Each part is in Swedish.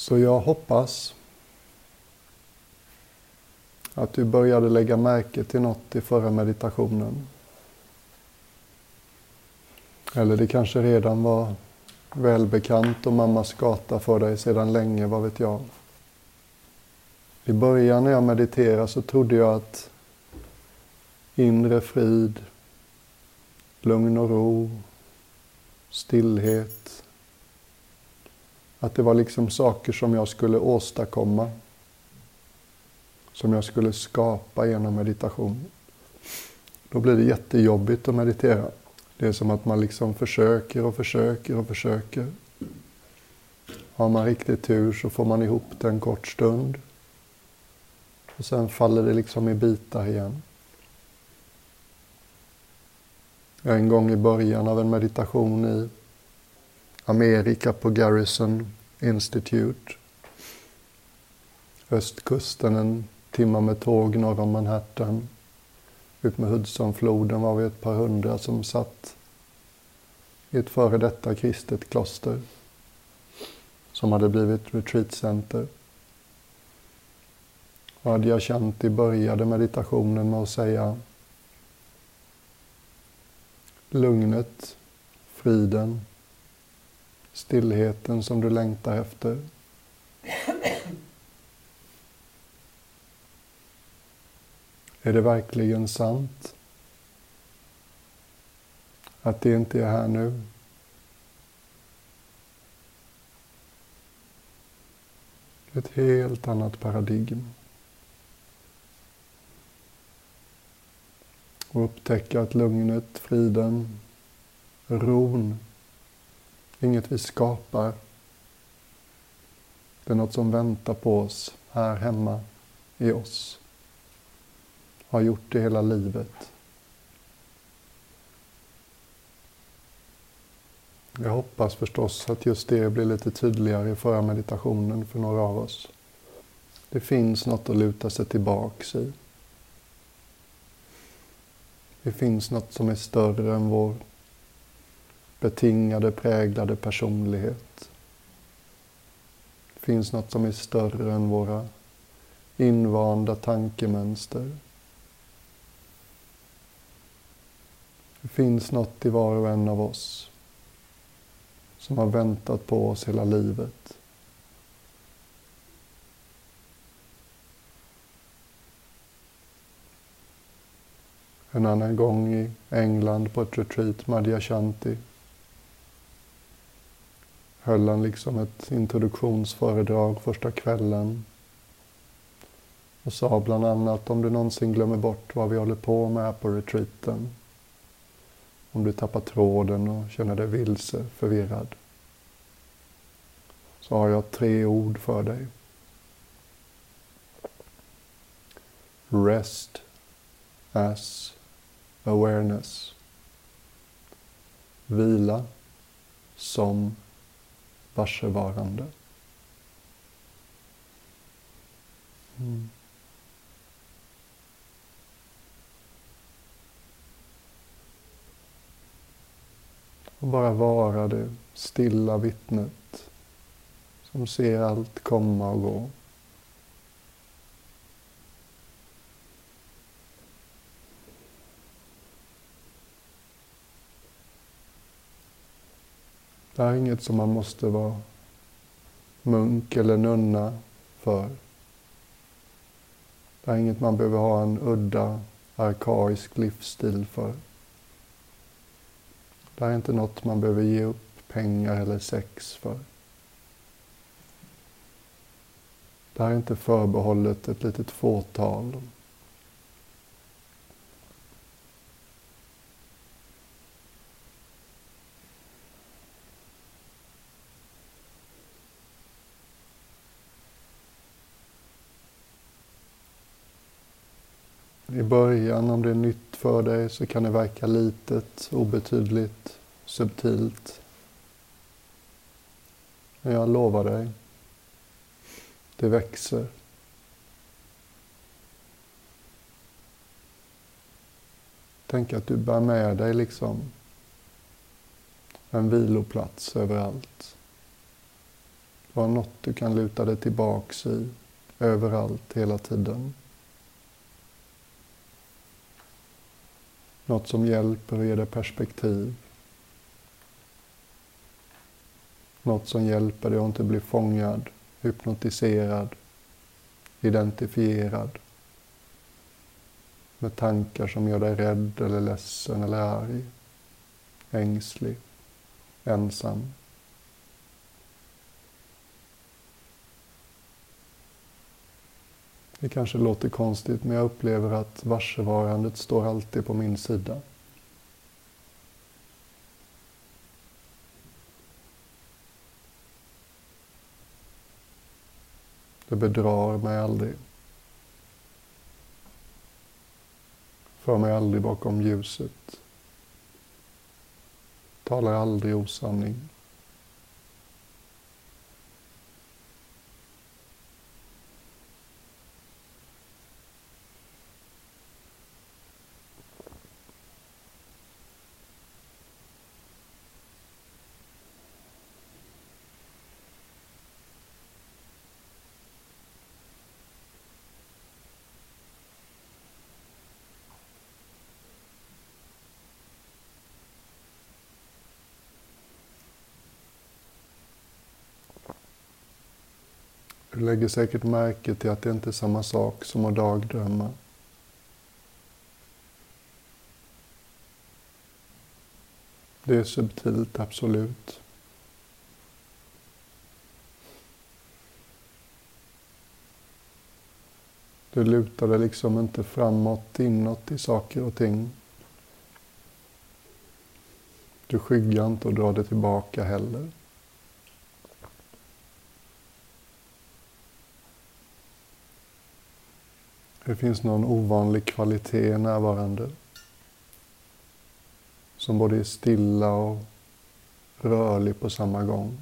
Så jag hoppas att du började lägga märke till något i förra meditationen. Eller det kanske redan var välbekant och mammas gata för dig sedan länge, vad vet jag. I början när jag mediterade så trodde jag att inre frid, lugn och ro, stillhet, att det var liksom saker som jag skulle åstadkomma. Som jag skulle skapa genom meditation. Då blir det jättejobbigt att meditera. Det är som att man liksom försöker och försöker och försöker. Har man riktigt tur så får man ihop det en kort stund. Och sen faller det liksom i bitar igen. En gång i början av en meditation i Amerika på Garrison Institute. Östkusten, en timme med tåg norr om Manhattan. Ut med Hudsonfloden var vi ett par hundra som satt i ett före detta kristet kloster som hade blivit retreatcenter. Adyashanti började meditationen med att säga lugnet, friden, stillheten som du längtar efter. Är det verkligen sant? Att det inte är här nu? Ett helt annat paradigm. Och upptäcka att lugnet, friden, ron, inget vi skapar. Det är något som väntar på oss här hemma i oss. Har gjort det hela livet. Jag hoppas förstås att just det blir lite tydligare i förra meditationen för några av oss. Det finns något att luta sig tillbaks i. Det finns något som är större än vår betingade, präglade personlighet. Det finns något som är större än våra invanda tankemönster. Det finns något i var och en av oss som har väntat på oss hela livet. En annan gång i England på ett retreat, Madhya Shanti, höll han liksom ett introduktionsföredrag första kvällen och sa bland annat om du någonsin glömmer bort vad vi håller på med här på retreaten om du tappar tråden och känner dig vilse, förvirrad. Så har jag tre ord för dig. Rest as awareness. Vila som varsevarande. Mm. Och bara vara det stilla vittnet som ser allt komma och gå. Det här är inget som man måste vara munk eller nunna för. Det här är inget man behöver ha en udda, arkaisk livsstil för. Det här är inte något man behöver ge upp pengar eller sex för. Det här är inte förbehållet ett litet fåtal. I början, om det är nytt för dig, så kan det verka litet, obetydligt, subtilt. Men jag lovar dig, det växer. Tänk att du bär med dig liksom en viloplats överallt. Du har något du kan luta dig tillbaks i överallt hela tiden. Något som hjälper och ger dig perspektiv. Något som hjälper dig att inte bli fångad, hypnotiserad, identifierad med tankar som gör dig rädd eller ledsen eller arg, ängslig, ensam. Det kanske låter konstigt men jag upplever att varsevarandet står alltid på min sida. Det bedrar mig aldrig. För mig aldrig bakom ljuset. Talar aldrig osanning. Du lägger säkert märke till att det inte är samma sak som att dagdrömma. Det är subtilt, absolut. Du lutar dig liksom inte framåt, inåt i saker och ting. Du skyggar inte och drar dig tillbaka heller. Det finns någon ovanlig kvalitet närvarande. Som både är stilla och rörlig på samma gång.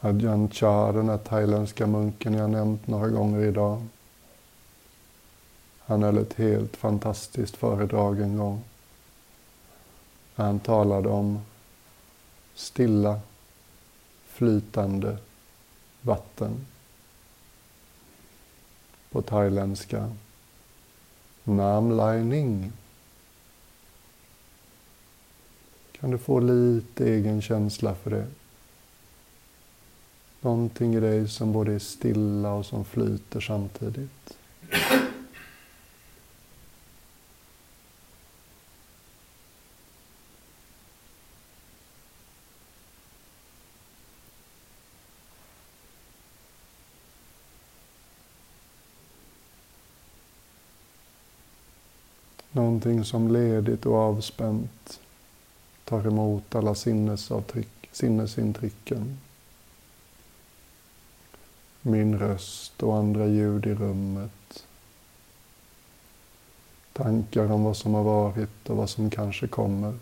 Ajahn Chah, den här thailändska munken jag nämnt några gånger idag. Han höll ett helt fantastiskt föredrag en gång. Han talade om stilla, flytande vatten. På thailändska. Nam Lai Ning. Kan du få lite egen känsla för det? Någonting i dig som både är stilla och som flyter samtidigt. Någonting som ledigt och avspänt tar emot alla sinnesavtryck, sinnesintrycken. Min röst och andra ljud i rummet. Tankar om vad som har varit och vad som kanske kommer.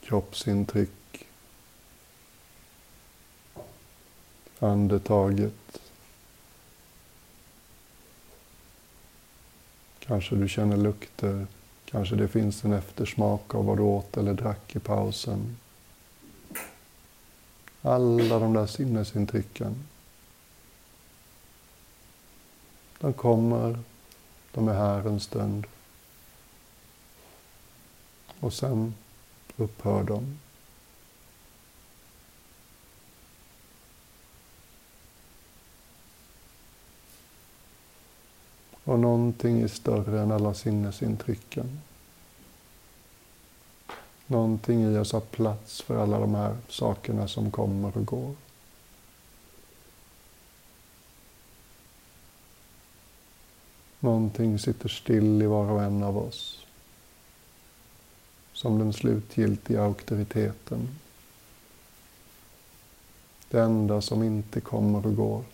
Kroppsintryck. Andetaget. Kanske du känner lukter. Kanske det finns en eftersmak av vad du åt eller drack i pausen. Alla de där sinnesintrycken. De kommer, de är här en stund. Och sen upphör de. Och någonting är större än alla sinnesintrycken. Någonting i oss har plats för alla de här sakerna som kommer och går. Någonting sitter still i var och en av oss. Som den slutgiltiga auktoriteten. Det enda som inte kommer och går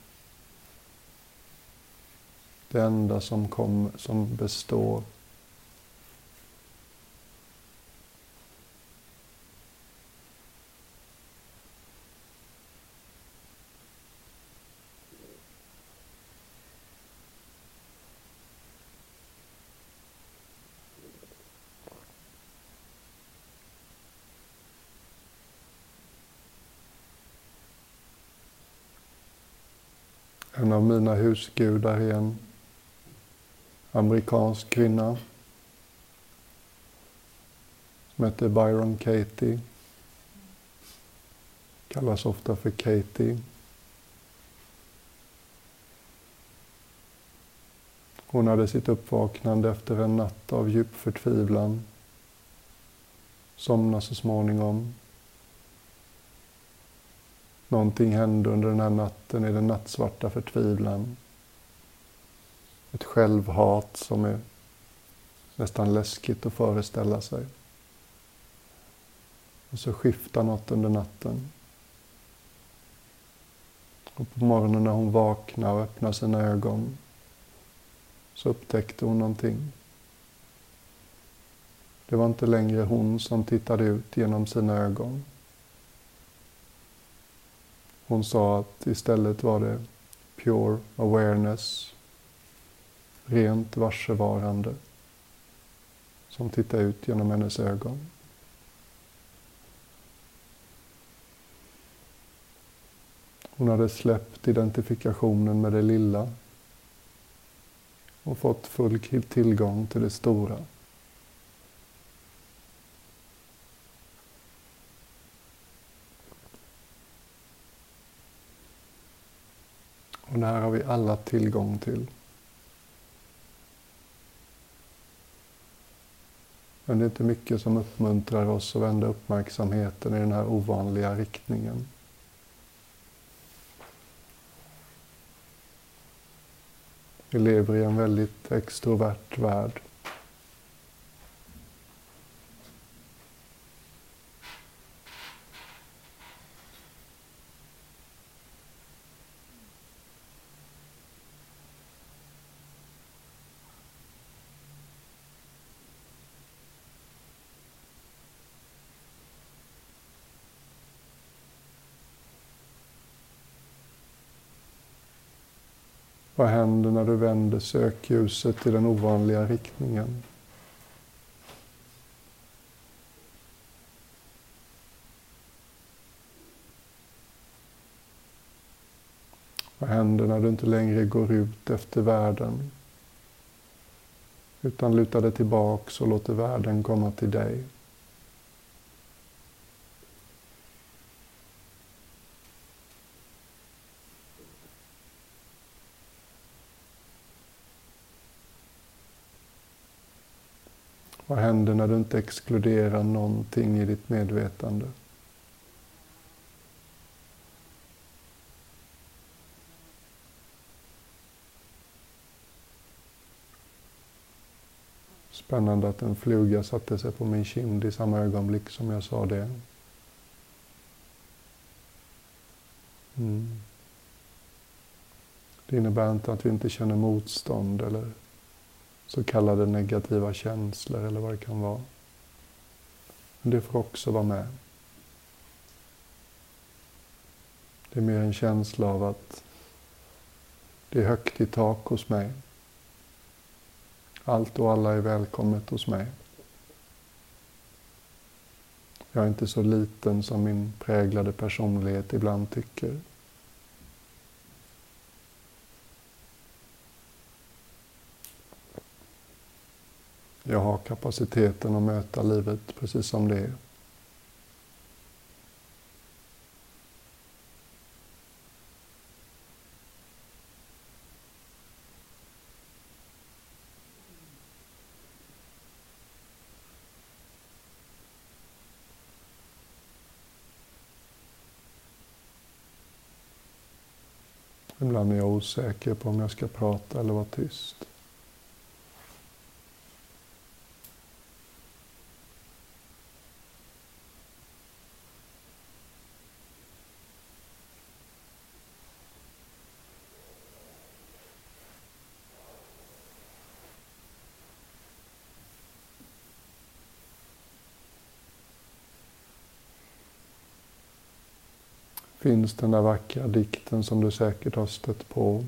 det enda som, kom, som består. En av mina husgudar är en amerikansk kvinna som hette Byron Katie. Kallas ofta för Katie. Hon hade sitt uppvaknande efter en natt av djup förtvivlan. Somnade så småningom. Någonting hände under den här natten i den nattsvarta förtvivlan. Ett självhat som är nästan läskigt att föreställa sig. Och så skiftar något under natten. Och på morgonen när hon vaknar och öppnar sina ögon så upptäckte hon någonting. Det var inte längre hon som tittade ut genom sina ögon. Hon sa att istället var det pure awareness, rent varsevarande, som tittade ut genom hennes ögon. Hon hade släppt identifikationen med det lilla och fått full tillgång till det stora. Och det här har vi alla tillgång till. Men det är inte mycket som uppmuntrar oss att vända uppmärksamheten i den här ovanliga riktningen. Vi lever i en väldigt extrovert värld. Vad händer när du vänder sökljuset i den ovanliga riktningen? Vad händer när du inte längre går ut efter världen? Utan lutar dig tillbaks och låter världen komma till dig. Vad händer när du inte exkluderar någonting i ditt medvetande? Spännande att en fluga satte sig på min kind i samma ögonblick som jag sa det. Mm. Det innebär inte att vi inte känner motstånd eller så kallade negativa känslor eller vad det kan vara. Men det får också vara med. Det är mer en känsla av att det är högt i tak hos mig. Allt och alla är välkommet hos mig. Jag är inte så liten som min präglade personlighet ibland tycker. Jag har kapaciteten att möta livet precis som det är. Ibland är jag osäker på om jag ska prata eller vara tyst. Finns den där vackra dikten som du säkert har stött på.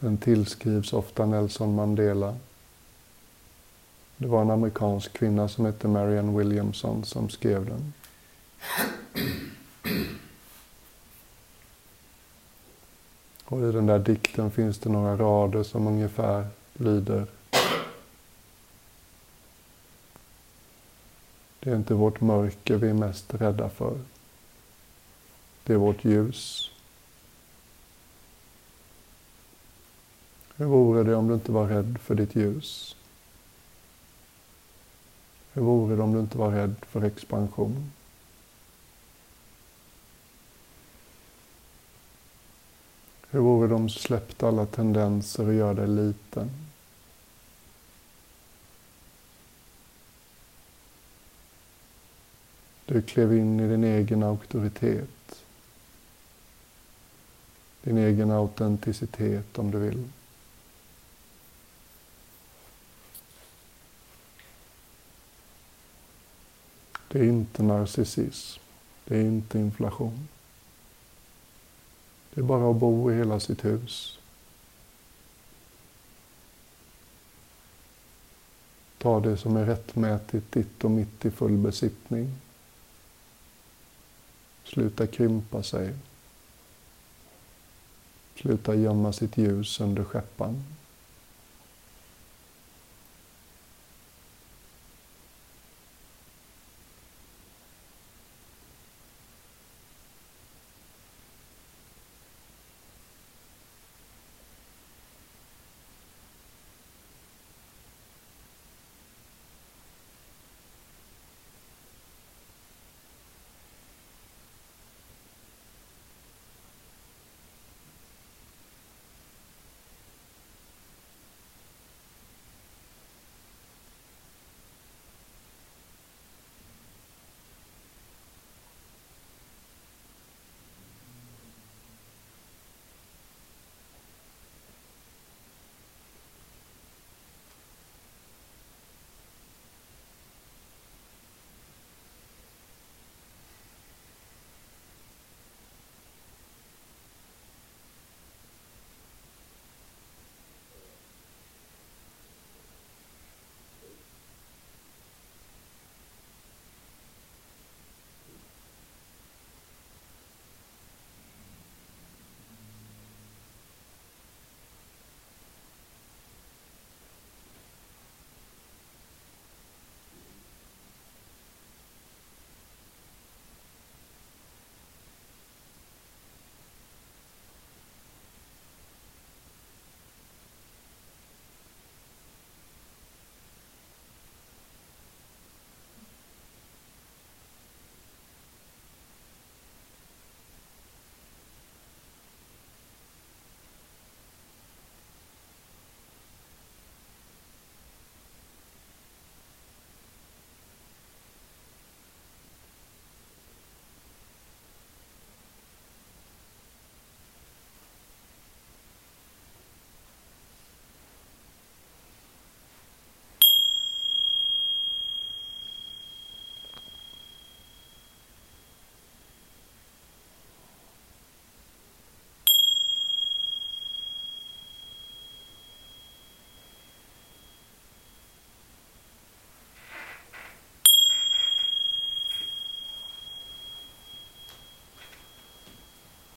Den tillskrivs ofta Nelson Mandela. Det var en amerikansk kvinna som hette Marianne Williamson som skrev den. Och i den där dikten finns det några rader som ungefär lyder Det är inte vårt mörker vi är mest rädda för. Det är vårt ljus. Hur vore det om du inte var rädd för ditt ljus? Hur vore det om du inte var rädd för expansion? Hur vore det om du släppte alla tendenser och gör dig liten? Du klev in i din egen auktoritet. Din egen autenticitet om du vill. Det är inte narcissism. Det är inte inflation. Det är bara att bo i hela sitt hus. Ta det som är rättmätigt ditt och mitt i full besittning. Sluta krympa sig. Sluta gömma sitt ljus under skeppan.